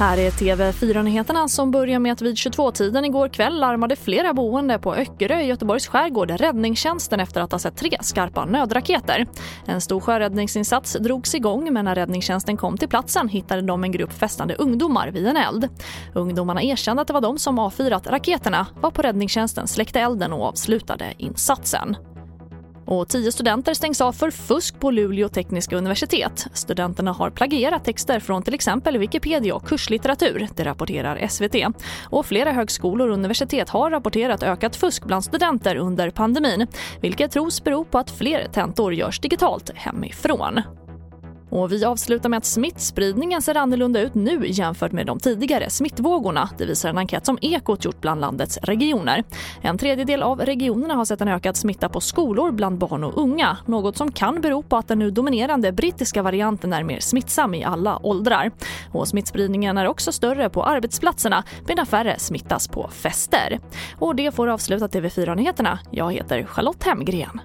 Här är TV4-nyheterna som börjar med att vid 22-tiden igår kväll larmade flera boende på Öckerö i Göteborgs skärgård räddningstjänsten efter att ha sett tre skarpa nödraketer. En stor sjöräddningsinsats drogs igång men när räddningstjänsten kom till platsen hittade de en grupp festande ungdomar vid en eld. Ungdomarna erkände att det var de som avfyrat raketerna, var på räddningstjänsten släckte elden och avslutade insatsen. Och tio studenter stängs av för fusk på Luleå tekniska universitet. Studenterna har plagierat texter från till exempel Wikipedia och kurslitteratur, det rapporterar SVT. Och flera högskolor och universitet har rapporterat ökat fusk bland studenter under pandemin, vilket tros bero på att fler tentor görs digitalt hemifrån. Och vi avslutar med att smittspridningen ser annorlunda ut nu jämfört med de tidigare smittvågorna. Det visar en enkät som Ekot gjort bland landets regioner. En tredjedel av regionerna har sett en ökad smitta på skolor bland barn och unga. Något som kan bero på att den nu dominerande brittiska varianten är mer smittsam i alla åldrar. Och smittspridningen är också större på arbetsplatserna medan färre smittas på fester. Och det får avsluta TV4-nyheterna. Jag heter Charlotte Hemgren.